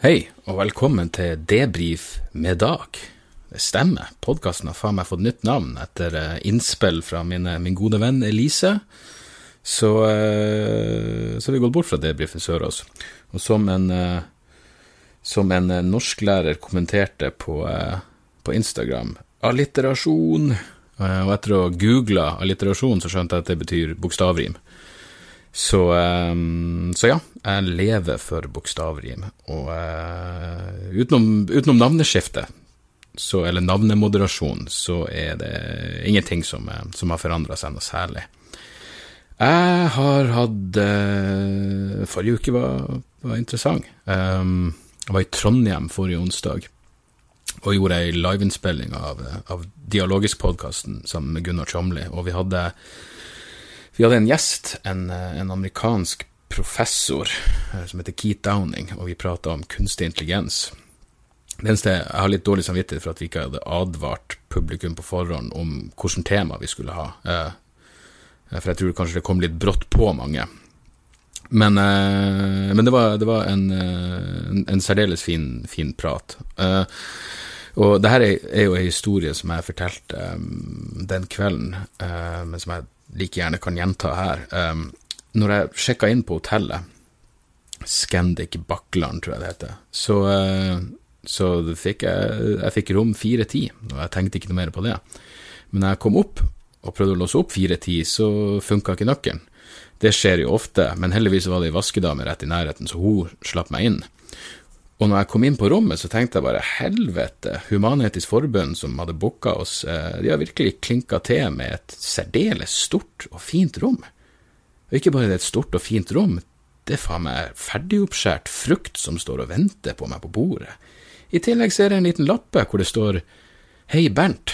Hei, og velkommen til Debrif med Dag. Det stemmer, podkasten har faen meg fått nytt navn etter eh, innspill fra mine, min gode venn Elise. Så, eh, har vi gått bort fra Debrifen Sørås. Og som en, eh, som en eh, norsklærer kommenterte på, eh, på Instagram alliterasjon. Eh, Og etter å ha googla alliterasjon, så skjønte jeg at det betyr bokstavrim. Så, ehm, så ja, jeg lever for bokstavrim. Og uh, utenom, utenom navneskiftet, så, eller navnemoderasjon, så er det ingenting som, eh, som har forandra seg noe særlig. Jeg har hatt uh, Forrige uke var, var interessant. Um, jeg var i Trondheim forrige onsdag og gjorde ei liveinnspilling av, av Dialogisk-podkasten sammen med Gunnar Tjomli, og vi hadde vi hadde en gjest, en, eh, en amerikansk professor eh, som heter Keith Downing, og vi prata om kunstig intelligens. Det eneste Jeg har litt dårlig samvittighet for at vi ikke hadde advart publikum på forhånd om hvilket tema vi skulle ha, eh, for jeg tror kanskje det kom litt brått på mange. Men, men det var, det var en, en, en særdeles fin, fin prat. Og det her er, jo en historie som jeg fortalte den kvelden, men som jeg like gjerne kan gjenta her. Um, når jeg sjekka inn på hotellet, Scandic Bakkland, tror jeg det heter, så, uh, så fikk jeg, jeg fikk rom 410, og jeg tenkte ikke noe mer på det. Men når jeg kom opp og prøvde å låse opp 410, så funka ikke nøkkelen. Det skjer jo ofte, men heldigvis var det ei vaskedame rett i nærheten, så hun slapp meg inn. Og når jeg kom inn på rommet, så tenkte jeg bare helvete, Human-Etisk Forbund som hadde booka oss, eh, de har virkelig klinka til med et særdeles stort og fint rom. Og ikke bare det er et stort og fint rom, det er faen meg ferdigoppskjært frukt som står og venter på meg på bordet. I tillegg ser jeg en liten lappe hvor det står Hei, Bernt.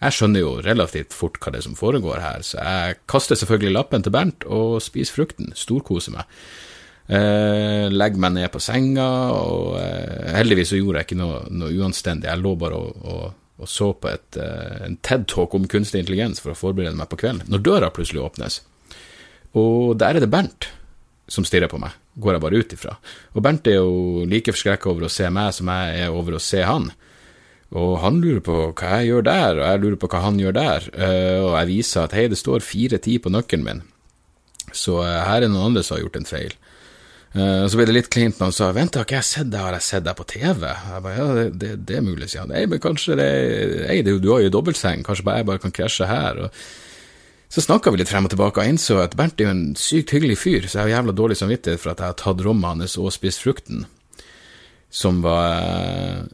Jeg skjønner jo relativt fort hva det er som foregår her, så jeg kaster selvfølgelig lappen til Bernt og spiser frukten, storkoser meg. Eh, legger meg ned på senga, og eh, heldigvis så gjorde jeg ikke noe, noe uanstendig. Jeg lå bare og, og, og så på et, eh, en TED-talk om kunstig intelligens for å forberede meg på kvelden, når døra plutselig åpnes. Og der er det Bernt som stirrer på meg, går jeg bare ut ifra. Og Bernt er jo like forskrekka over å se meg som jeg er over å se han. Og han lurer på hva jeg gjør der, og jeg lurer på hva han gjør der. Eh, og jeg viser at hei, det står 4-10 på nøkkelen min, så eh, her er noen andre som har gjort en feil. Uh, så ble det litt kleint når han sa 'vent, har ikke jeg sett deg, har jeg sett deg på TV?' Jeg ba, ja, det, det, det er mulig, sier han. Nei, men kanskje det Ei, det, du har jo dobbeltseng, kanskje bare jeg bare kan krasje her. Og så snakka vi litt frem og tilbake, og innså at Bernt er jo en sykt hyggelig fyr, så jeg har jævla dårlig samvittighet for at jeg har tatt rommet hans og spist frukten, som var uh,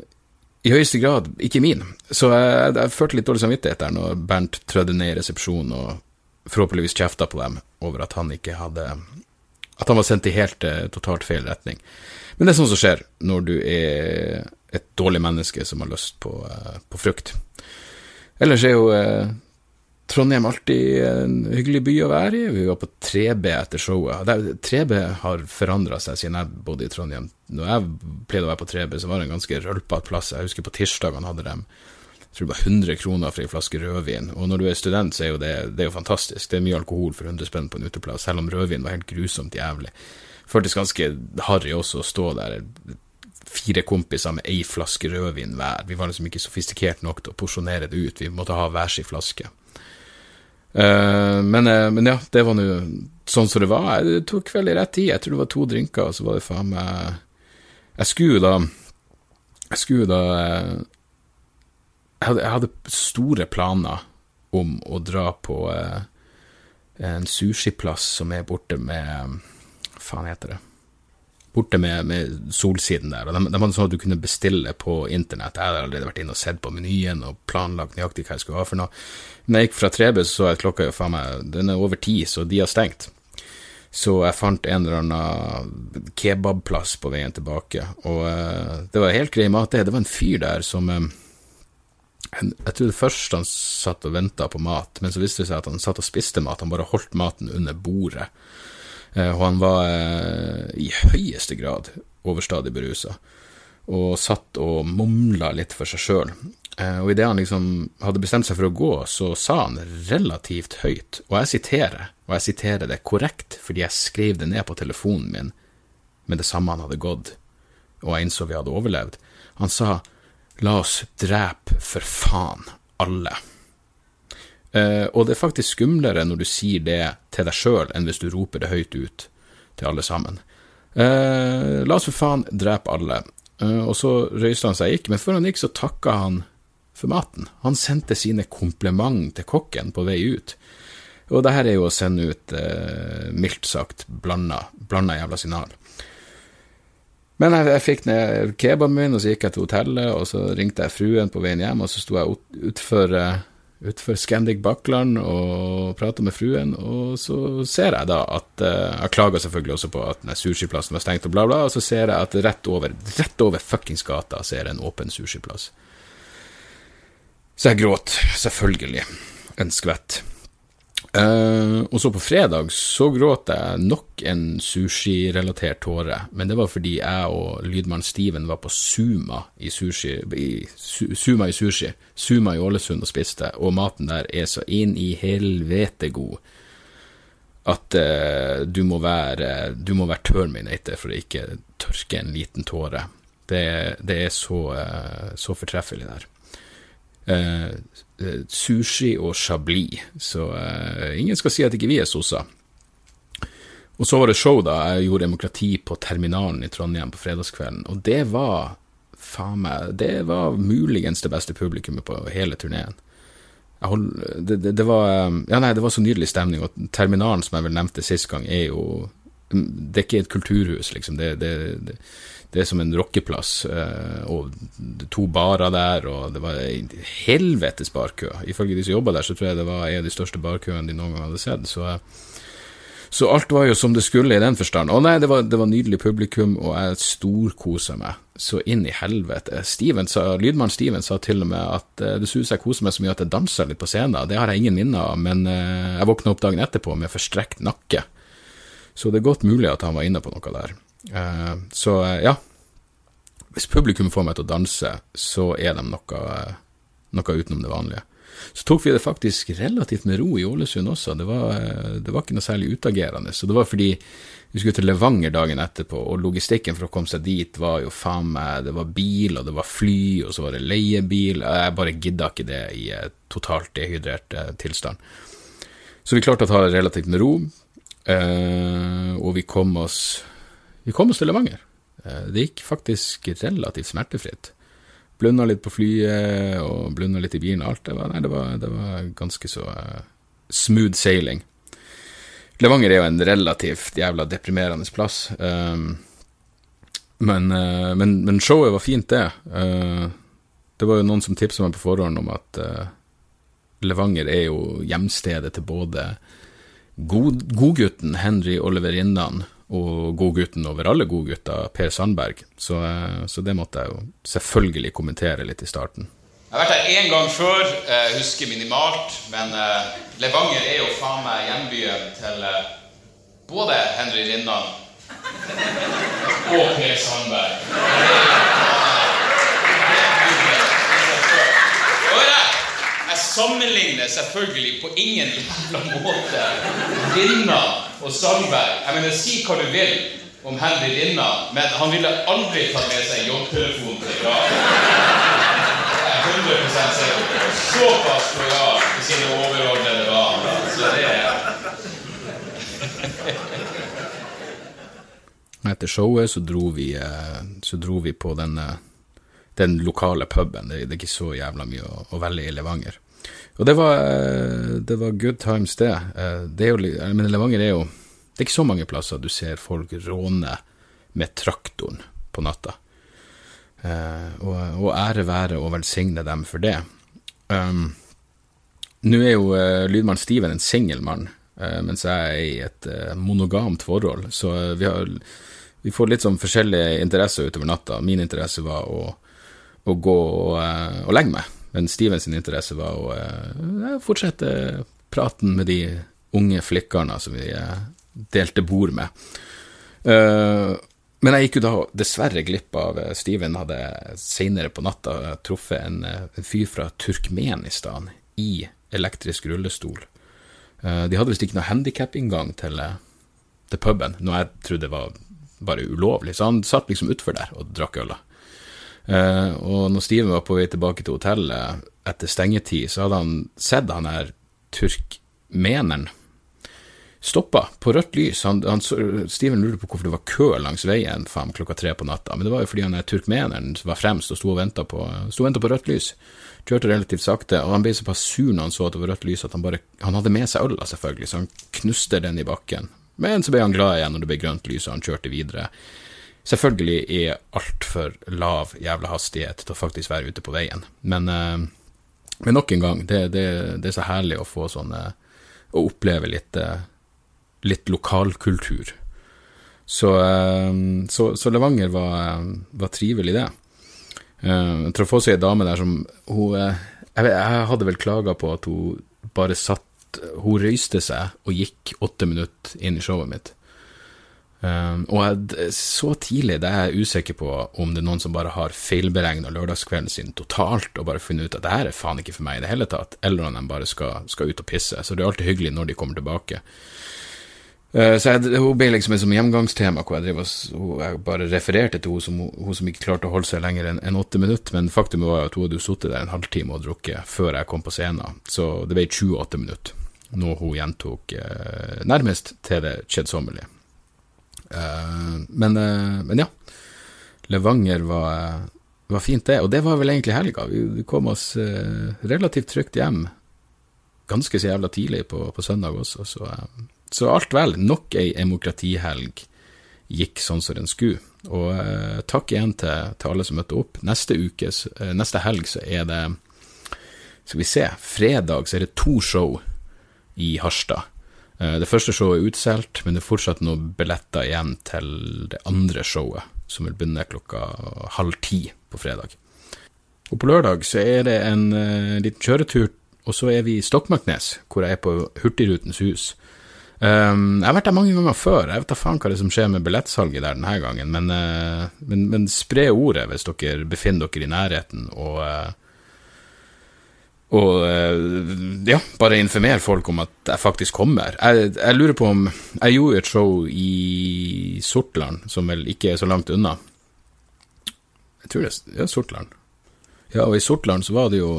i høyeste grad ikke min. Så jeg, jeg følte litt dårlig samvittighet der når Bernt trødde ned i resepsjonen og forhåpentligvis kjefta på dem over at han ikke hadde at han var sendt i helt eh, totalt feil retning. Men det er sånt som skjer når du er et dårlig menneske som har lyst på, eh, på frukt. Ellers er jo eh, Trondheim alltid en hyggelig by å være i. Vi var på 3B etter showet. Der, 3B har forandra seg siden jeg bodde i Trondheim. Når jeg pleide å være på 3B, så var det en ganske rølpete plass. Jeg husker på tirsdagene hadde de jeg tror det var 100 kroner for ei flaske rødvin. Og når du er student, så er jo det, det er jo fantastisk. Det er mye alkohol for 100 spenn på en uteplass, selv om rødvin var helt grusomt jævlig. Føltes ganske harry også å stå der, fire kompiser med ei flaske rødvin hver. Vi var liksom ikke sofistikert nok til å porsjonere det ut, vi måtte ha hver sin flaske. Uh, men, uh, men, ja, det var nå sånn som det var. Jeg tok vel i rett tid. Jeg tror det var to drinker, og så var det faen meg Jeg skulle da Jeg skulle da uh, jeg hadde, jeg hadde store planer om å dra på, en sushiplass som er borte med Hva faen heter det? Borte med, med Solsiden der. og de, de, hadde sånn at du kunne bestille på internett. Jeg hadde allerede vært inne og sett på menyen og planlagt nøyaktig hva jeg skulle ha for noe. Når jeg gikk fra Trebus, så jeg klokka faen meg, den er over ti, så de har stengt. Så jeg fant en eller annen kebabplass på veien tilbake, og eh, det var helt grei mat, det. Det var en fyr der som uh, jeg trodde først han satt og venta på mat, men så viste det seg at han satt og spiste mat. Han bare holdt maten under bordet. Uh, og han var i høyeste grad overstadig berusa, og satt og mumla litt for seg sjøl. Eh, og idet han liksom hadde bestemt seg for å gå, så sa han relativt høyt, og jeg siterer, og jeg siterer det korrekt fordi jeg skrev det ned på telefonen min med det samme han hadde gått, og jeg innså vi hadde overlevd. Han sa la oss drepe for faen alle. Uh, og det er faktisk skumlere når du sier det til deg sjøl, enn hvis du roper det høyt ut til alle sammen. Uh, la oss for faen drepe alle. Uh, og så røyste han seg ikke, men før han gikk, så takka han for maten. Han sendte sine kompliment til kokken på vei ut. Og det her er jo å sende ut, eh, mildt sagt, blanda, blanda jævla signal. Men jeg, jeg fikk ned kebaben min, og så gikk jeg til hotellet, og så ringte jeg fruen på veien hjem, og så sto jeg utfor, ut utfor Scandic Bakkland og prata med fruen, og så ser jeg da at uh, Jeg klager selvfølgelig også på at sushiplassen var stengt, og bla, bla, og så ser jeg at rett over, rett over fuckings gata ser jeg en åpen sushiplass. Så jeg gråt, selvfølgelig, en skvett. Uh, og så på fredag så gråt jeg nok en sushi-relatert tåre, men det var fordi jeg og lydmann Steven var på Suma i sushi, i, Suma i sushi, Suma i Ålesund og spiste, og maten der er så inn i helvete god at uh, du må være du må være terminator for å ikke tørke en liten tåre. Det, det er så, uh, så fortreffelig der. Eh, eh, sushi og chablis, så eh, ingen skal si at ikke vi er sosser. Og så var det show, da. Jeg gjorde demokrati på Terminalen i Trondheim på fredagskvelden, og det var faen meg Det var muligens det beste publikummet på hele turneen. Det, det, det, var Ja, nei, det var så nydelig stemning, og Terminalen, som jeg vel nevnte sist gang, er jo Det er ikke et kulturhus, liksom. det, det det er som en rockeplass, eh, og to barer der, og det var en helvetes barkø. Ifølge de som jobba der, så tror jeg det var en av de største barkøene de noen gang hadde sett. Så, så alt var jo som det skulle i den forstand. Å nei, det var, det var nydelig publikum, og jeg storkosa meg så inn i helvete. Lydmann Steven sa til og med at uh, det synes jeg koser meg så mye at jeg dansa litt på scenen. Det har jeg ingen minner av, men jeg våkna opp dagen etterpå med forstrekt nakke. Så det er godt mulig at han var inne på noe der. Så ja. Hvis publikum får meg til å danse, så er de noe, noe, utenom det vanlige. Så tok vi det faktisk relativt med ro i Ålesund også. Det var, det var ikke noe særlig utagerende. Så det var fordi vi skulle til Levanger dagen etterpå, og logistikken for å komme seg dit var jo faen meg Det var bil, og det var fly, og så var det leiebil. Jeg bare gidda ikke det i totalt dehydrert tilstand. Så vi klarte å ta det relativt med ro, og vi kom oss vi kom oss til Levanger. Eh, det gikk faktisk relativt smertefritt. Blunda litt på flyet og blunda litt i bilen. Alt det var, nei, det var, det var ganske så uh, smooth sailing. Levanger er jo en relativt jævla deprimerende plass. Um, men, uh, men, men, showet var fint, det. Uh, det var jo noen som tipsa meg på forhånd om at Levanger er jo hjemstedet til både god, godgutten Henry Oliver Rinnan og godgutten over alle godgutter, Per Sandberg. Så, eh, så, det måtte jeg jo selvfølgelig kommentere litt i starten. Jeg har vært her én gang før, jeg eh, husker minimalt, men uh, Levanger er jo faen meg hjembyen til både Henry Rinnan og Per Sandberg. Jeg sammenligner selvfølgelig på ingen jævla måte Rinna og Sandberg. Jeg mener, Si hva du vil om Henry Linna, men han ville aldri tatt med seg jobbtelefonen til grav. Jeg er 100 sikker det. Såpass lojal til sine overordnede var han. Så det er Etter showet så dro vi, eh, så dro vi på den, den lokale puben. Det, er ikke så jævla mye å, å velge i Levanger. Og det var, eh, det var good times, det. Eh, det er jo, men Levanger er jo Det er ikke så mange plasser du ser folk råne med traktoren på natta. Uh, og, og, ære være og velsigne dem for det. Um, Nå er jo lydmann Steven en singel mann, mens jeg er i et monogamt forhold, så vi, har, vi får litt sånn forskjellige interesser utover natta. Min interesse var å, å gå og, og legge meg men Steven sin interesse var å eh, fortsette praten med de unge flikkerne som vi eh, delte bord med. Uh, men jeg gikk jo da dessverre glipp av Steven hadde seinere på natta truffet en, en, fyr fra Turkmenistan i elektrisk rullestol. De hadde visst ikke noe handikapinngang til, til puben, noe jeg trodde var bare ulovlig, så han satt liksom utfor der og drakk øl. Uh, og når Steven var på vei tilbake til hotellet etter stengetid, så hadde han sett han her turkmeneren stoppa på rødt lys. Han, han, Steven lurte på hvorfor det var kø langs veien fem klokka tre på natta, men det var jo fordi han her turkmeneren var fremst og sto og venta på, på, rødt lys. Kjørte relativt sakte, og han ble såpass sur når han så at det var rødt lys at han bare Han hadde med seg øla, selvfølgelig, så han knuste den i bakken. Men så ble han glad igjen når det ble grønt lys, og han kjørte videre selvfølgelig i altfor lav jævla hastighet til å faktisk være ute på veien. Men, eh, men nok en gang, det, det, det, er så herlig å få sånne Å oppleve litt, eh, litt lokalkultur. Så, eh, så, så, Levanger var, var trivelig, det. Jeg traff også ei dame der som hun, jeg, jeg hadde vel klaga på at hun bare satt Hun røyste seg og gikk åtte minutter inn i showet mitt. Um, og så tidlig det er jeg usikker på om det er noen som bare har feilberegna lørdagskvelden sin totalt og bare funnet ut at det her er faen ikke for meg i det hele tatt, eller om de bare skal, skal ut og pisse. Så det er alltid hyggelig når de kommer tilbake. Uh, så jeg, Hun ble liksom et som hjemgangstema, hvor jeg, og, jeg bare refererte til hun som, hun som ikke klarte å holde seg lenger enn en åtte minutter. Men faktum var at hun hadde sittet der en halvtime og drukket før jeg kom på scenen. Så det ble 28 minutter, noe hun gjentok uh, nærmest til det kjedsommelige. Eh, men, eh, men, ja. Levanger var, var, fint, det. Og det var vel egentlig helga. Vi, kom oss eh, relativt trygt hjem ganske så jævla tidlig på, på søndag også. Så, så, alt vel. Nok ei demokratihelg gikk sånn som den skulle. Og takk igjen til, til, alle som møtte opp. Neste, uke, neste helg så er det Skal vi se, fredag så er det to show i Harstad. Eh, det første showet er utsolgt, men det er fortsatt noen billetter igjen til det andre showet, som vil begynne klokka halv ti på fredag. Og på lørdag så er det en uh, liten kjøretur, og så er vi i Stokmarknes, hvor jeg er på Hurtigrutens hus. Um, jeg har vært der mange ganger før, jeg vet da faen hva det som skjer med billettsalget der denne gangen, men, uh, men, men spre ordet hvis dere befinner dere i nærheten og uh, og eh, ja, bare informere folk om at jeg faktisk kommer. Jeg, jeg, lurer på om Jeg gjorde et show i Sortland, som vel ikke er så langt unna. Jeg tror det er Sortland. Ja, og i Sortland så var det jo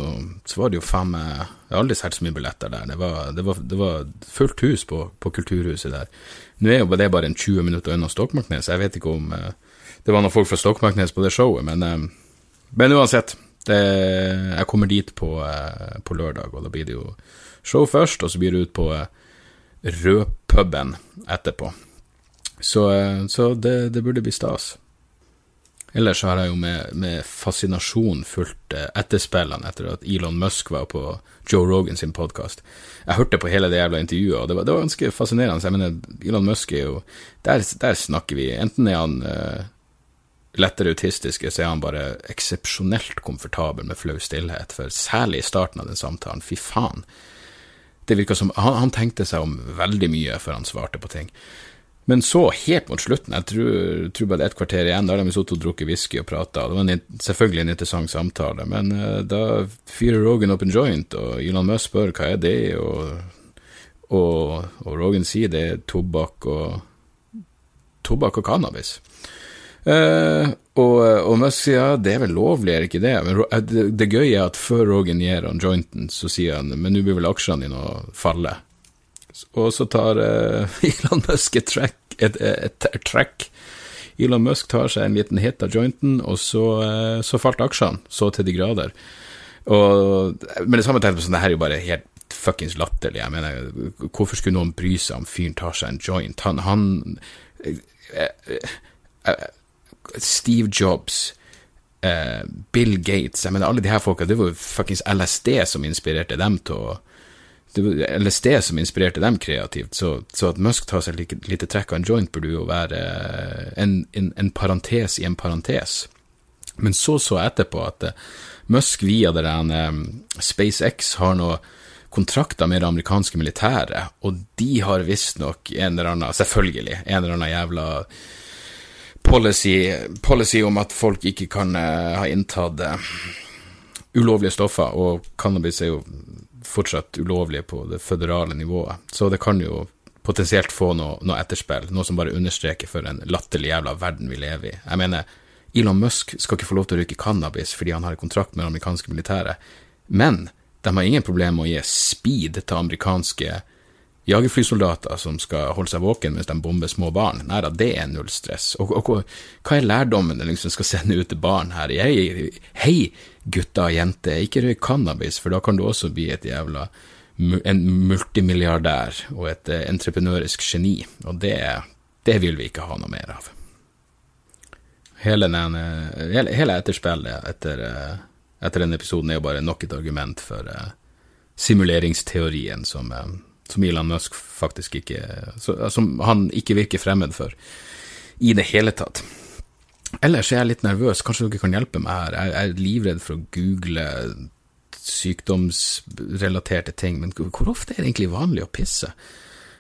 Så var det jo faen meg Jeg har aldri sett så mye billetter der. Det var, det var, det var fullt hus på, på, Kulturhuset der. Nå er jo det bare en 20 minutter unna Stokmarknes. Jeg vet ikke om uh, det var noen folk fra Stokmarknes på det showet, men, uh, men uansett. Det, jeg kommer dit på, eh, på, lørdag, og da blir det jo show først, og så blir det ut på eh, Rødpuben etterpå. Så, eh, så det, det, burde bli stas. Ellers har jeg jo med, med fascinasjon fulgt etterspillene etter at Elon Musk var på Joe Rogan sin podkast. Jeg hørte på hele det jævla intervjuet, og det var, det var ganske fascinerende. Jeg mener, Elon Musk er jo Der, der snakker vi Enten er han lettere autistiske, så er han bare eksepsjonelt komfortabel med flau stillhet, for særlig i starten av den samtalen, fy faen. Det virka som han, han, tenkte seg om veldig mye før han svarte på ting. Men så, helt mot slutten, jeg tror, tror bare det er et kvarter igjen, da har de sittet og drukket whisky og prata, det var en, selvfølgelig en interessant samtale, men uh, da fyrer Rogan opp en joint, og Elon Musk spør hva er det, og, og, og Rogan sier det er tobakk og tobakk og cannabis. Uh, og, og Musk sier ja, det er vel lovlig, er ikke det? Men det, det gøye er at før Rogan gir han jointen, så sier han men nå blir vel aksjene dine å falle. Og så tar uh, Elon Musk et track, et, et, et track. Elon Musk tar seg en liten hit av jointen, og så, uh, så falt aksjene så til de grader. Og, men det samme tenkte jeg sånn, det her er jo bare helt fuckings latterlig. Jeg mener, hvorfor skulle noen bry seg om fyren tar seg en joint? Han, han eh, eh, Steve Jobs, eh, Bill Gates jeg mener, Alle de her folka, det var jo fuckings LSD som inspirerte dem til å det var LSD som inspirerte dem kreativt, så, så at Musk tar seg et lite trekk av en joint, burde jo være en, en, en parentes i en parentes. Men så så jeg etterpå at Musk via det der SpaceX har noe kontrakter med det amerikanske militæret, og de har visstnok en eller annen, selvfølgelig, en eller annen jævla policy, policy om at folk ikke kan uh, ha inntatt uh, ulovlige stoffer, og cannabis er jo fortsatt ulovlig på det føderale nivået, så det kan jo potensielt få noe, noe etterspill, noe som bare understreker for en latterlig jævla verden vi lever i. Jeg mener, Elon Musk skal ikke få lov til å røyke cannabis fordi han har kontrakt med det amerikanske militæret, men de har ingen problemer med å gi speed til amerikanske jagerflysoldater som skal holde seg våken mens de bomber små barn. Nei da, det er null stress. Og, og, og hva er lærdommen den liksom skal sende ut til barn her? Hei, hei, gutter og jenter, ikke røyk cannabis, for da kan du også bli et jævla en multimilliardær og et uh, entreprenørisk geni, og det, det vil vi ikke ha noe mer av hele, den, hele, hele etterspillet etter, eh, etter denne episoden er jo bare nok et argument for simuleringsteorien som, som, Elon Musk faktisk ikke Som han ikke virker fremmed for i det hele tatt. Ellers er jeg litt nervøs, kanskje dere kan hjelpe meg her. Jeg er livredd for å google sykdomsrelaterte ting, men hvor ofte er det egentlig vanlig å pisse?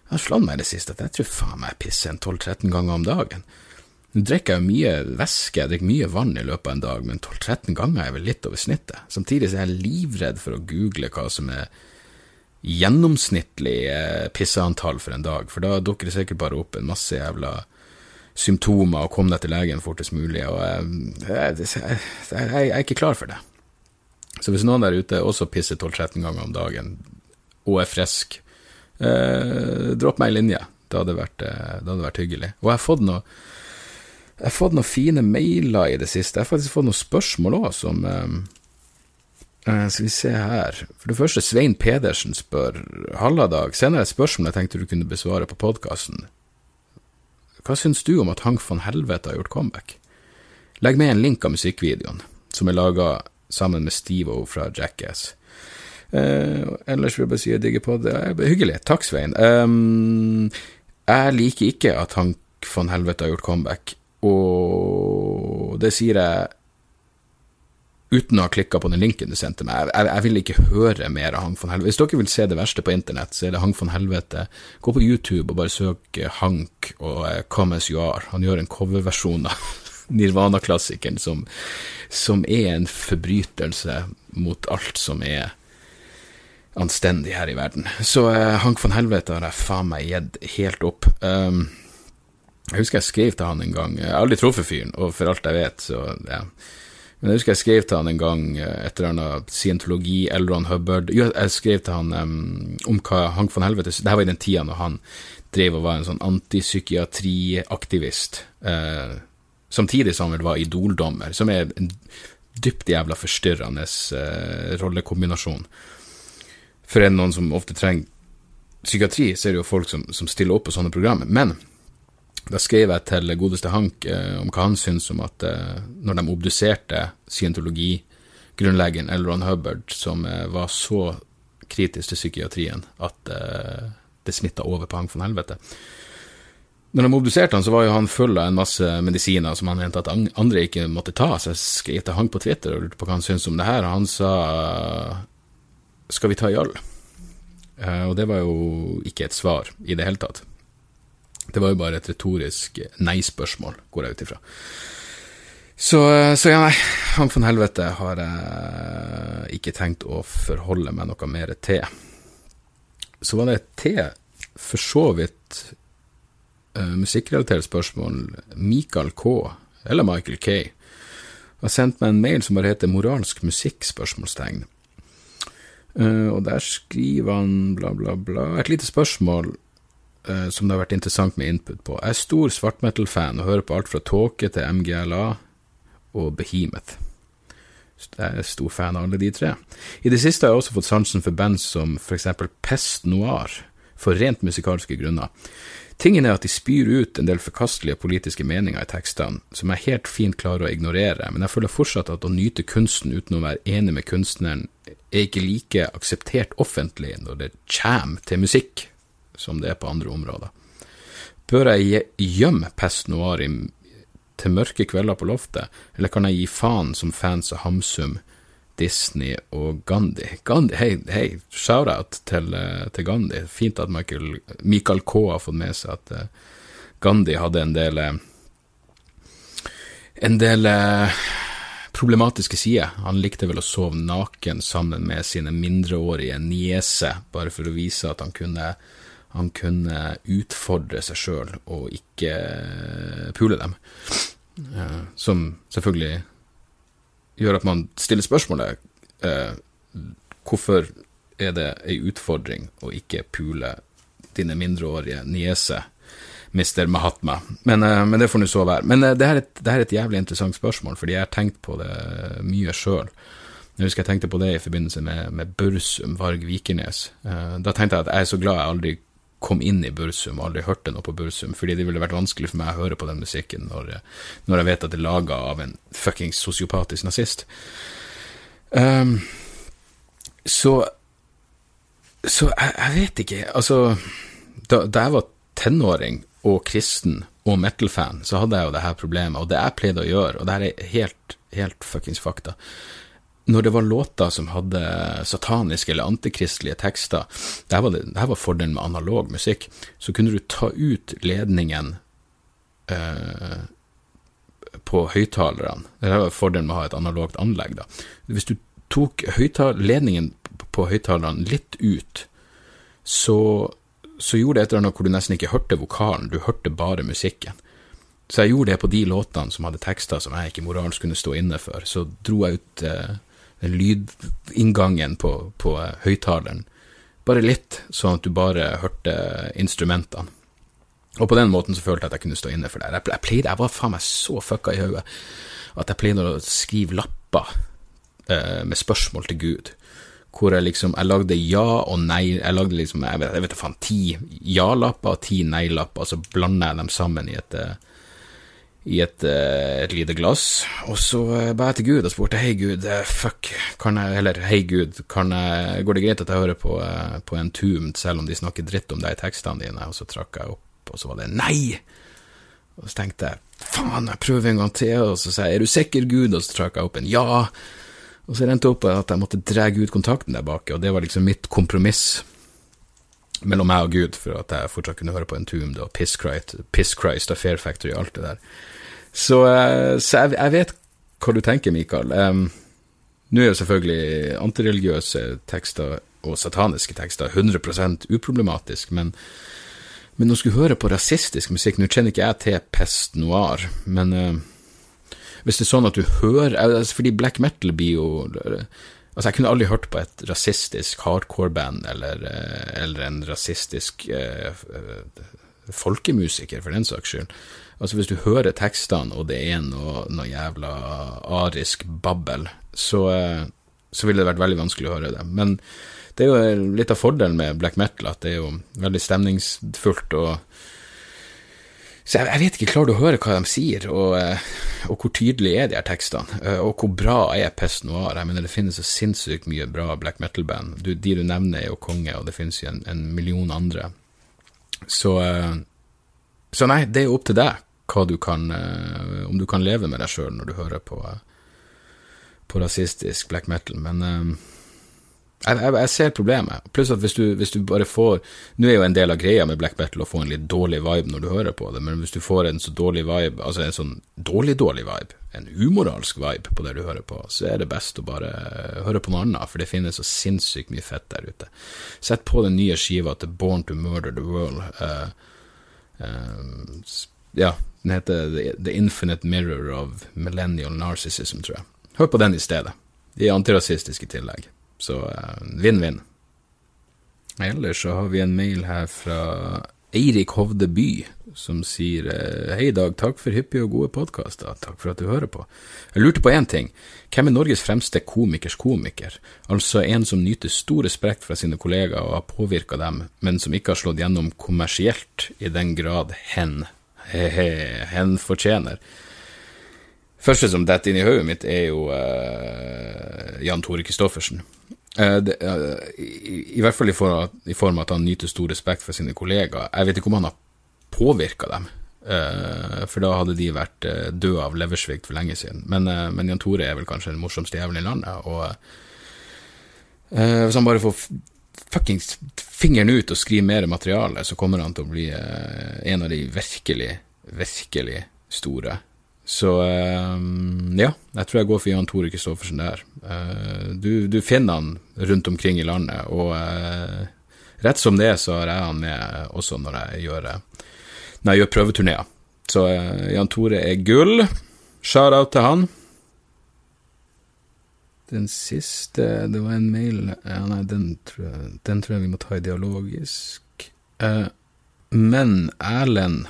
Jeg har slått meg i det siste at jeg tror faen meg jeg pisser en 12-13 ganger om dagen. Nå drikker jeg mye væske, jeg drikker mye vann i løpet av en dag, men 12-13 ganger er vel litt over snittet. Samtidig er jeg livredd for å google hva som er gjennomsnittlig eh, pisseantall for en dag, for da dukker det sikkert bare opp en masse jævla symptomer, og kom deg til legen fortest mulig, og eh, jeg, jeg, jeg, jeg er ikke klar for det. Så hvis noen der ute også pisser 12-13 ganger om dagen, og er frisk, eh, dropp meg i linje. Det hadde, vært, eh, det hadde vært hyggelig. Og jeg har fått noe jeg har fått noen fine mailer i det siste. Jeg har faktisk fått noen spørsmål òg som uh, Skal vi se her. For det første, Svein Pedersen spør Halla, Dag. Senere et spørsmål jeg tenkte du kunne besvare på podkasten. Hva syns du om at Hank von Helvete har gjort comeback? Legg med en link av musikkvideoen, som er laga sammen med Steve-O fra Jackass. Eh, ellers vil jeg bare si jeg digger på det. Hyggelig. Takk, Svein. Um, jeg liker ikke at Hank von Helvete har gjort comeback. Og det sier jeg uten å ha klikka på den linken du sendte meg. Jeg, jeg, vil ikke høre mer av Hank von Helvete. Hvis dere vil se det verste på internett, så er det Hank von Helvete. Gå på YouTube og bare søk Hank og uh, Come As You Are. Han gjør en coverversjon av Nirvana-klassikeren som, som, er en forbrytelse mot alt som er anstendig her i verden. Så uh, Hank von Helvete har jeg faen meg gitt helt opp. Um, jeg husker jeg skrev til han en gang Jeg har aldri truffet fyren, og for alt jeg vet, så ja. Men jeg husker jeg skrev til han en gang eh, et eller annet scientologi, Elron Hubbard Jo, jeg skrev til han um, om hva Hank von Helvete Det her var i den tida når han drev og var en sånn antipsykiatriaktivist. Uh, samtidig som han vel var idoldommer, som er en dypt jævla forstyrrende uh, rollekombinasjon. For en noen som ofte trenger psykiatri, så er det jo folk som, som stiller opp på sånne programmer. Men da skrev jeg til godeste Hank eh, om hva han syntes om at eh, når de obduserte scientologigrunnleggeren Elron Hubbard, som eh, var så kritisk til psykiatrien at eh, det smitta over på Hank von Helvete Når de obduserte han, så var jo han full av en masse medisiner som han mente at andre ikke måtte ta, så jeg skrev til Hank på Twitter og lurte på hva han syntes om det her, og han sa skal vi ta i øl? Eh, og det var jo ikke et svar i det hele tatt. Det var jo bare et retorisk nei-spørsmål, går jeg ut ifra. Så, så, ja, nei, han von helvete har jeg ikke tenkt å forholde meg noe mer til. Så var det til, for så vidt, uh, musikkrelatert spørsmål. Michael K, eller Michael K, har sendt meg en mail som bare heter 'Moralsk musikk?' spørsmålstegn. Uh, og der skriver han bla, bla, bla. Et lite spørsmål uh, som det har vært interessant med input på. Jeg er stor svartmetal-fan og hører på alt fra Tåke til MGLA og Behemoth. Jeg er stor fan av alle de tre. I det siste har jeg også fått sansen for band som eksempel Pest Noir, for rent musikalske grunner. Tingen er at de spyr ut en del forkastelige politiske meninger i tekstene, som jeg helt fint klarer å ignorere, men jeg føler fortsatt at å nyte kunsten uten å være enig med kunstneren, er ikke like akseptert offentlig når det kjem til musikk, som det er på andre områder. Bør jeg gjemme Pest Noir til mørke kvelder på loftet, eller kan jeg gi faen som fans av Hamsum, Disney og Gandhi. Gandhi hei, hei shout-out til, eh, til, Gandhi. Fint at Michael, Michael, K har fått med seg at uh, Gandhi hadde en del uh, en del problematiske sider. Han likte vel å sove naken sammen med sine mindreårige nieser, bare for å vise at han kunne, han kunne utfordre seg sjøl og ikke pule dem. som selvfølgelig gjør at man stiller spørsmålet eh, hvorfor er det ei utfordring å ikke pule dine mindreårige niese, Mr. Mahatma? Men, eh, men det får nå så være. Men eh, det, her et, det, her er et, jævlig interessant spørsmål, fordi jeg har tenkt på det mye sjøl. Jeg husker jeg tenkte på det i forbindelse med, med Børsum Varg Vikernes. Eh, da tenkte jeg at jeg er så glad jeg aldri kom inn i Bursum og aldri hørte noe på Bursum, fordi det ville vært vanskelig for meg å høre på den musikken når, når jeg vet at det er laga av en fuckings sosiopatisk nazist. Um, så Så jeg, jeg, vet ikke. Altså, da, da, jeg var tenåring og kristen og metal-fan, så hadde jeg jo det her problemet, og det jeg pleide å gjøre, og det her er helt, helt fuckings fakta når det var låter som hadde sataniske eller antikristelige tekster, det her var, det, det var fordelen med analog musikk, så kunne du ta ut ledningen eh, på høyttalerne. Det her var fordelen med å ha et analogt anlegg. da. Hvis du tok ledningen på høyttalerne litt ut, så, så gjorde det et eller annet hvor du nesten ikke hørte vokalen, du hørte bare musikken. Så jeg gjorde det på de låtene som hadde tekster som jeg ikke moralsk kunne stå inne for. Så dro jeg ut eh, lydinngangen på, på høyttaleren. Bare litt, sånn at du bare hørte instrumentene. Og på den måten så følte jeg at jeg kunne stå inne for det. Jeg, jeg, pleide, jeg var faen meg så fucka i hodet at jeg pleide å skrive lapper eh, med spørsmål til Gud. Hvor jeg liksom Jeg lagde ja og nei. Jeg lagde liksom, jeg vet, vet faen, ti ja-lapper og ti nei-lapper, og så blanda jeg dem sammen i et eh, i et, eh, et, lite glass, og så eh, ba jeg til Gud og spurte hei Gud, eh, fuck, kan jeg, eller hei Gud, kan jeg, går det greit at jeg hører på, på en tum selv om de snakker dritt om deg i tekstene dine, og så trakk jeg opp, og så var det nei! Og så tenkte jeg faen, jeg prøver en gang til, og så sa jeg er du sikker, Gud, og så trakk jeg opp en ja. Og så rente det opp at jeg måtte dra ut kontakten der bak, og det var liksom mitt kompromiss mellom meg og Gud for at jeg fortsatt kunne høre på Entombed og Piss Christ, Piss Christ og Fair Factory og alt det der. Så, eh, så jeg, jeg, vet hva du tenker, Mikael. Um, Nå er jo selvfølgelig antireligiøse tekster og sataniske tekster 100% uproblematisk, men, men å skulle høre på rasistisk musikk Nå kjenner ikke jeg til Pest Noir, men uh, hvis det er sånn at du hører altså Fordi black metal blir jo Altså, jeg kunne aldri hørt på et rasistisk hardcore-band eller, eller, en rasistisk uh, folkemusiker, for den saks skyld. Altså Hvis du hører tekstene, og det er noe, noe jævla arisk babbel, så, eh, så ville det vært veldig vanskelig å høre det. Men det er jo litt av fordelen med black metal, at det er jo veldig stemningsfullt og så jeg, jeg, vet ikke, klarer du å høre hva de sier, og, eh, og hvor tydelige er de her tekstene? Eh, og hvor bra er Pest Noir? Jeg mener, det finnes så sinnssykt mye bra black metal-band. De du nevner, er jo konge, og det finnes jo en, en million andre. Så, så nei, det er jo opp til deg du kan eh, Om du kan leve med deg sjøl når du hører på, på rasistisk black metal, men eh, jeg, jeg, jeg, ser problemet. Pluss at hvis du, hvis du, bare får Nå er jo en del av greia med black metal å få en litt dårlig vibe når du hører på det, men hvis du får en så dårlig vibe, altså en sånn dårlig, dårlig vibe, en umoralsk vibe på det du hører på, så er det best å bare høre på noe annet, for det finnes så sinnssykt mye fett der ute. Sett på den nye skiva til Born to Murder the World. Uh, uh, ja, den heter The, Infinite Mirror of Millennial Narcissism, tror jeg. Hør på den i stedet. De er antirasistiske i tillegg, så vinn-vinn. Uh, Ellers så har vi en mail her fra Eirik Hovde By, som sier eh, Hei, Dag. Takk for hyppige og gode podkaster. Takk for at du hører på. Jeg lurte på én ting. Hvem er Norges fremste komikers komiker? Altså en som nyter stor respekt fra sine kollegaer og har påvirka dem, men som ikke har slått gjennom kommersielt i den grad hen, he-he, hen fortjener. Første som detter inn i hodet mitt, er jo uh, Jan Tore Christoffersen. Uh, det, uh, i, i, hvert fall i form, i form, av at han nyter stor respekt for sine kollegaer. Jeg vet ikke om han har påvirka dem, for da hadde de vært døde av leversvikt for lenge siden. Men, men, Jan Tore er vel kanskje den morsomste jævelen i landet, og hvis han bare får fuckings fingeren ut og skriver mer materiale, så kommer han til å bli en av de virkelig, virkelig store så um, ja, jeg tror jeg går for Jan Tore Kristoffersen der. Uh, du, du, finner han rundt omkring i landet, og rett som det så har jeg han med også når jeg gjør, når gjør prøveturneer. Så Jan Tore er gull. Shout-out til han. Den siste Det var en mail ja, Nei, den tror, jeg, den tror jeg vi må ta i dialogisk. men Erlend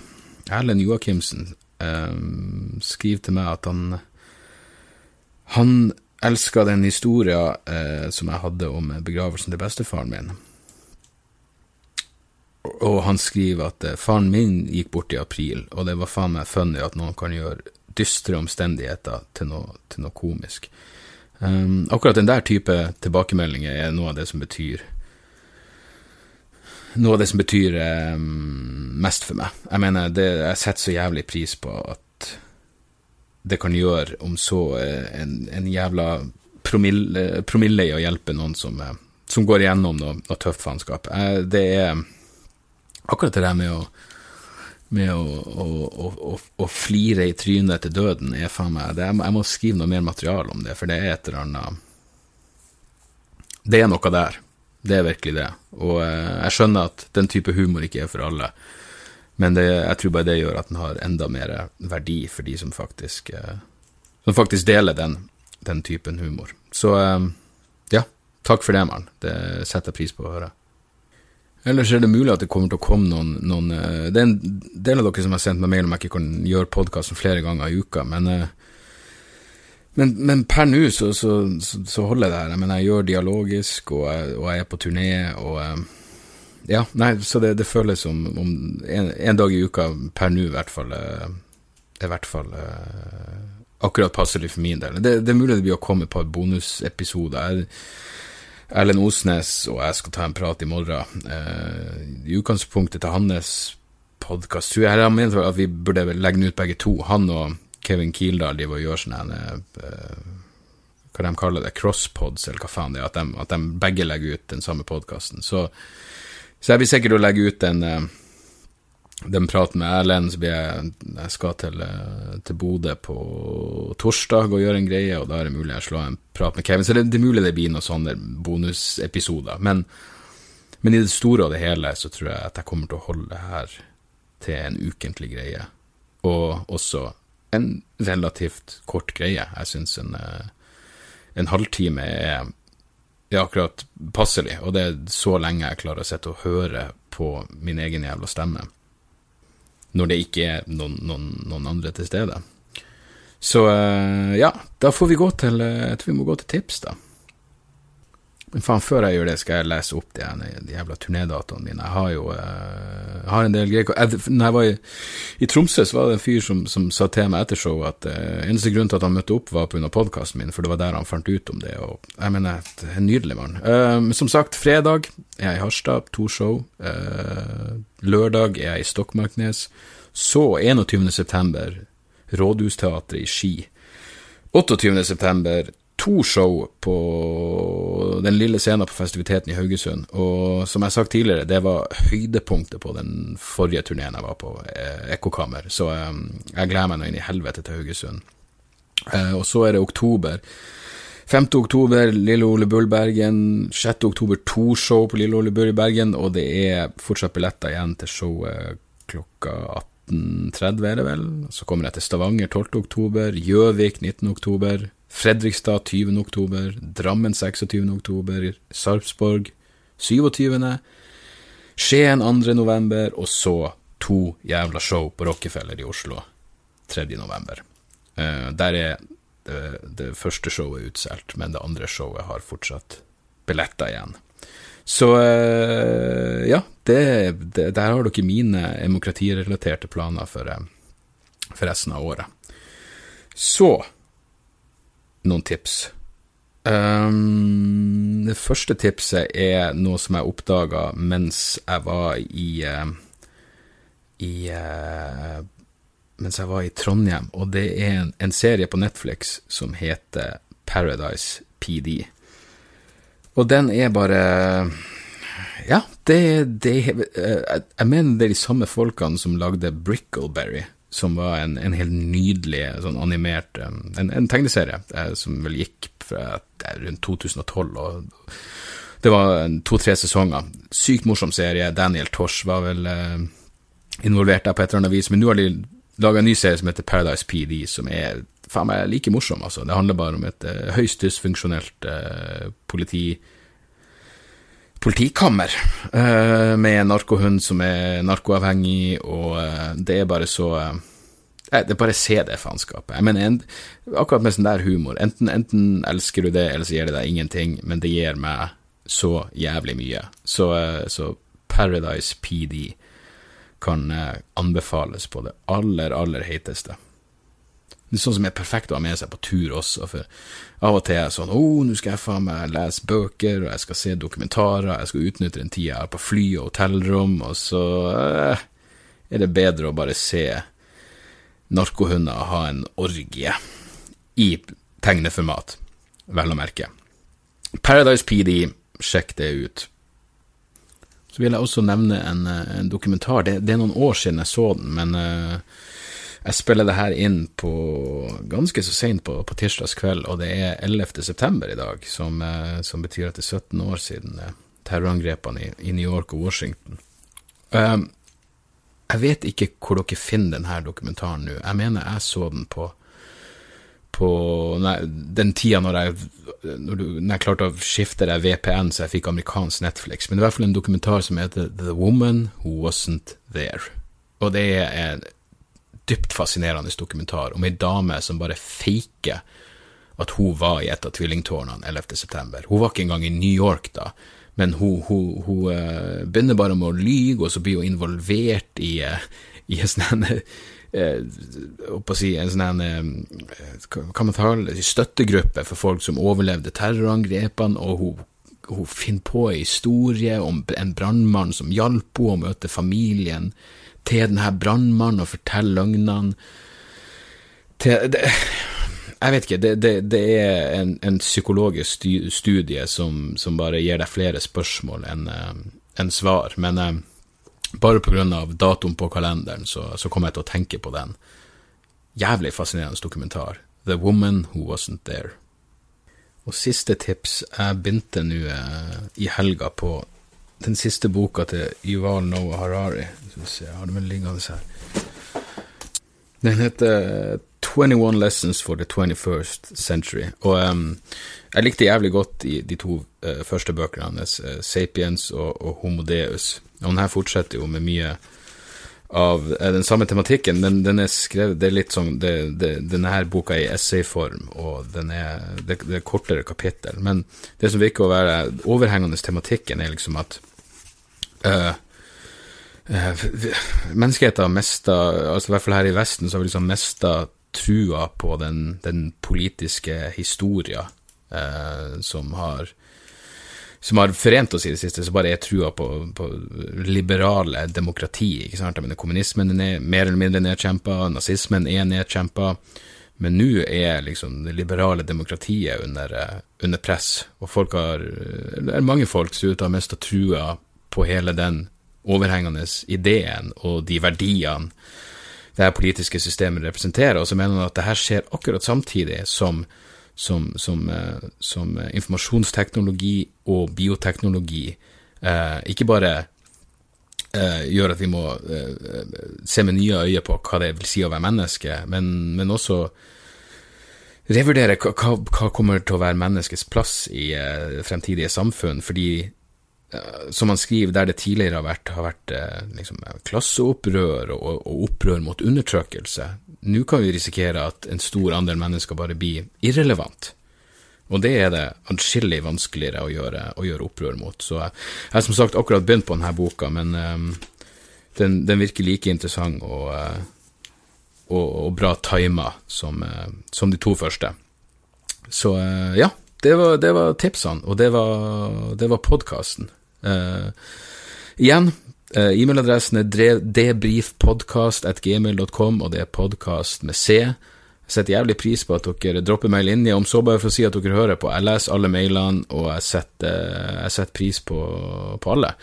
Erlend Joakimsen eh, skriver til meg at han Han elska den historien eh, som jeg hadde om begravelsen til bestefaren min. Og han skriver at uh, faren min gikk bort i april, og det var faen meg funny at noen kan gjøre dystre omstendigheter til noe, til noe komisk. Um, akkurat den der type tilbakemeldinger er noe av det som betyr noe av det som betyr um, mest for meg. Jeg mener, det, jeg setter så jævlig pris på at det kan gjøre om så uh, en, en, jævla promille, promille i å hjelpe noen som, uh, som går igjennom noe, noe tøft faenskap. Uh, det er akkurat det der med å med å, å, å, å, flire i trynet til døden er faen meg det, Jeg må skrive noe mer materiale om det, for det er et eller annet Det er noe der. Det er virkelig det. Og eh, jeg skjønner at den type humor ikke er for alle, men det, jeg tror bare det gjør at den har enda mer verdi for de som faktisk, eh, som faktisk deler den, den, typen humor. Så eh, ja, takk for det, mann. Det setter jeg pris på å høre. Ellers er det mulig at det kommer til å komme noen, noen Det er en del av dere som har sendt meg mail om jeg ikke kan gjøre podkasten flere ganger i uka, men men, men per nå så, så, så, holder det her. Jeg mener, jeg gjør dialogisk, og jeg, og jeg er på turné, og eh, Ja, nei, så det, det føles som om en, en, dag i uka, per nå i hvert fall, er eh, i hvert fall akkurat passelig for min del. Det, det, er mulig det blir å komme et par bonusepisoder. Erlend Osnes og jeg skal ta en prat i morgen. Uh, I utgangspunktet til hans podkast tror jeg ment at vi burde legge den ut begge to. Han og Kevin Kildahl driver og gjør sånne uh, Hva de kaller det, crosspods, eller hva faen det er, at de, at de begge legger ut den samme podkasten. Så, så, jeg blir sikkert å legge ut en uh, den praten med Erlend, så blir jeg Jeg skal til, uh, til Bodø på torsdag og gjøre en greie, og da er det mulig jeg slår en prat med Kevin. Så det, det er mulig det blir noen sånne bonusepisoder. Men, men i det store og det hele så tror jeg at jeg kommer til å holde det her til en ukentlig greie. Og også en relativt kort greie. Jeg syns en, eh, en, halvtime er, er akkurat passelig, og det er så lenge jeg klarer å sitte og høre på min egen jævla stemme. Når det ikke er noen, noen, noen andre til stede. Så eh, ja, da får vi gå til eh, Jeg tror vi må gå til tips, da. Men faen, før jeg gjør det, skal jeg lese opp de, de jævla turnédatoene mine. Jeg har jo uh, har en del greier jeg, Når jeg var i, i, Tromsø, så var det en fyr som, som sa til meg etter showet at uh, eneste grunn til at han møtte opp, var pga. podkasten min, for det var der han fant ut om det. Og jeg mener, er en nydelig mann. Uh, som sagt, fredag er jeg i Harstad, to show. lørdag er jeg i Stokmarknes. Så 21. september, Rådhusteatret i Ski. 28. to show på den lille scenen på festiviteten i Haugesund. Og som jeg har sagt tidligere, det var høydepunktet på den forrige turneen jeg var på, eh, Ekkokammer. Så um, jeg gleder meg nå inn i helvete til Haugesund. Uh, og så er det oktober. 5. oktober, Lille Ole Bull Bergen. 6. oktober, to show på Lille Ole Bull i Bergen. Og det er fortsatt billetter igjen til showet klokka 18.30, er det vel. Så kommer jeg til Stavanger 12. oktober, Gjøvik 19. oktober. Fredrikstad 20. oktober, Drammen 26. oktober, Sarpsborg 27. Skien 2. november, og så to jævla show på Rockefeller i Oslo 3. november. Uh, der er det, det, første showet utsolgt, men det andre showet har fortsatt billetter igjen. Så uh, ja, det, det, der har dere mine demokratirelaterte planer for, uh, for resten av året. Så noen tips. Um, det første tipset er noe som jeg oppdaga mens jeg var i uh, i uh, Mens jeg var i Trondheim, og det er en, en, serie på Netflix som heter Paradise PD. Og den er bare Ja, det, det uh, Jeg mener det er de samme folkene som lagde Brickleberry som var en, en helt nydelig sånn animert en, en tegneserie eh, som vel gikk fra rundt 2012. og Det var to-tre sesonger. Sykt morsom serie. Daniel Tosh var vel eh, involvert der på et eller annet vis, men nå har de laga en ny serie som heter Paradise PD, som er faen meg like morsom, altså. Det handler bare om et eh, høyst dysfunksjonelt eh, politi politikammer uh, med en narkohund som er narkoavhengig, og uh, det er bare så uh, Det er bare se det faenskapet. Jeg mener, en, akkurat med sånn der humor, enten, enten, elsker du det, eller så gir det deg ingenting, men det gir meg så jævlig mye. Så, så Paradise PD kan anbefales på det aller, aller heiteste. Det er sånn som er perfekt å ha med seg på tur også, for av og til er jeg sånn Å, oh, nå skal jeg faen meg lese bøker, og jeg skal se dokumentarer, jeg skal utnytte den tida jeg har på fly og hotellrom, og så eh, er det bedre å bare se narkohunder ha en orgie i tegneformat, vel å merke. Paradise PD, sjekk det ut. Så vil jeg også nevne en, en dokumentar. Det, det, er noen år siden jeg så den, men uh, jeg spiller det her inn på ganske så seint på, på tirsdags kveld, og det er 11. september i dag, som, eh, som betyr at det er 17 år siden eh, terrorangrepene i, i, New York og Washington. Um, jeg vet ikke hvor dere finner denne dokumentaren nå. Jeg mener jeg så den på, på nei, den tida når jeg, når, du, når jeg klarte å skifte deg VPN så jeg fikk amerikansk Netflix. Men det er i hvert fall en dokumentar som heter The Woman Who Wasn't There. Og det er dypt fascinerende dokumentar om ei dame som bare faker at hun var i et av tvillingtårnene 11.9. Hun var ikke engang i New York da, men hun, hun, hun uh, begynner bare med å lyge, og så blir hun involvert i, uh, i en sånn uh, si, en sånn kan man kalle støttegruppe for folk som overlevde terrorangrepene, og hun, hun finner på en historie om en brannmann som hjalp henne å møte familien til denne brannmannen og fortelle løgnene til det, Jeg vet ikke, det, det, det er en, en, psykologisk studie som, som, bare gir deg flere spørsmål enn en svar, men eh, bare av datoen på kalenderen så, så kom jeg til å tenke på den. Jævlig fascinerende dokumentar. The Woman Who Wasn't There. Og siste tips, jeg begynte nå eh, i helga på den siste boka til Yuval Noah Harari. Jeg har den liggende her. Den heter 21 Lessons for the 21st Century. Og um, jeg likte jævlig godt de, de to uh, første bøkene hans, uh, Sapiens og, og Homo Deus. Og den her fortsetter jo med mye av uh, den samme tematikken, men den er skrevet Det er litt sånn det, det, Denne her boka er i essayform, og den er, det, det er kortere kapittel. Men det som virker å være overhengende tematikken, er liksom at øh, øh, Menneskeheten har mista, altså i hvert fall her i Vesten, så har vi liksom mista trua på den, den politiske historia øh, som har som har forent oss i det siste, så bare er trua på, på liberale demokrati. ikke sant? Men kommunismen er mer eller mindre nedkjempa, nazismen er nedkjempa. Men nå er liksom det liberale demokratiet under, under press, og folk har, eller mange folk ser ut til å ha mista trua på hele den overhengende ideen og de verdiene det her politiske systemet representerer, og så mener han at det her skjer akkurat samtidig som, som, som, eh, som informasjonsteknologi og bioteknologi eh, ikke bare eh, gjør at vi må eh, se med nye øyne på hva det vil si å være menneske, men, men også revurdere hva, hva, kommer til å være menneskets plass i eh, fremtidige samfunn, fordi som han skriver, der det tidligere har vært, har vært liksom, klasseopprør og, og, opprør mot undertrykkelse. Nå kan vi risikere at en stor andel mennesker bare blir irrelevant. Og det er det atskillig vanskeligere å gjøre, å gjøre, opprør mot. Så jeg har som sagt akkurat begynt på denne boka, men um, den, den, virker like interessant og, og, og bra tima som, som, de to første. Så ja, det var, det var, tipsene, og det var, det var podkasten. Igjen, e-mailadressen er debrifpodkast.gmail.com, og det er podkast med C. Jeg setter jævlig pris på at dere dropper mail inn i, om så bare for å si at dere hører på. Jeg leser alle mailene, og jeg setter, jeg setter pris på, på, alle.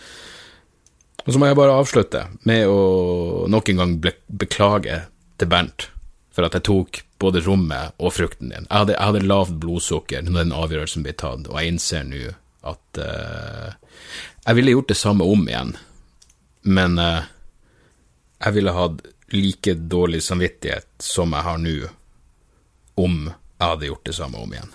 Og så må jeg bare avslutte med å nok en gang beklage til Bernt for at jeg tok både rommet og frukten din. Jeg hadde, jeg hadde lavt blodsukker når den avgjørelsen ble tatt, og jeg innser nå at uh, Jeg ville gjort det samme om igjen, men uh, jeg ville hatt like dårlig samvittighet som jeg har nå om jeg hadde gjort det samme om igjen.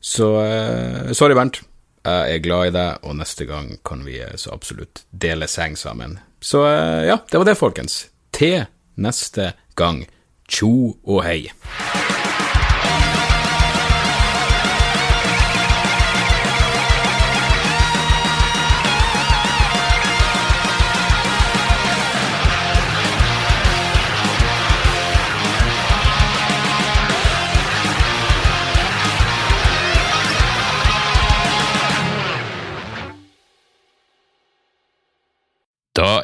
Så uh, sorry, Bernt. Jeg er glad i deg, og neste gang kan vi så absolutt dele seng sammen. Så ja, det var det, folkens. Til neste gang. Tjo og hei.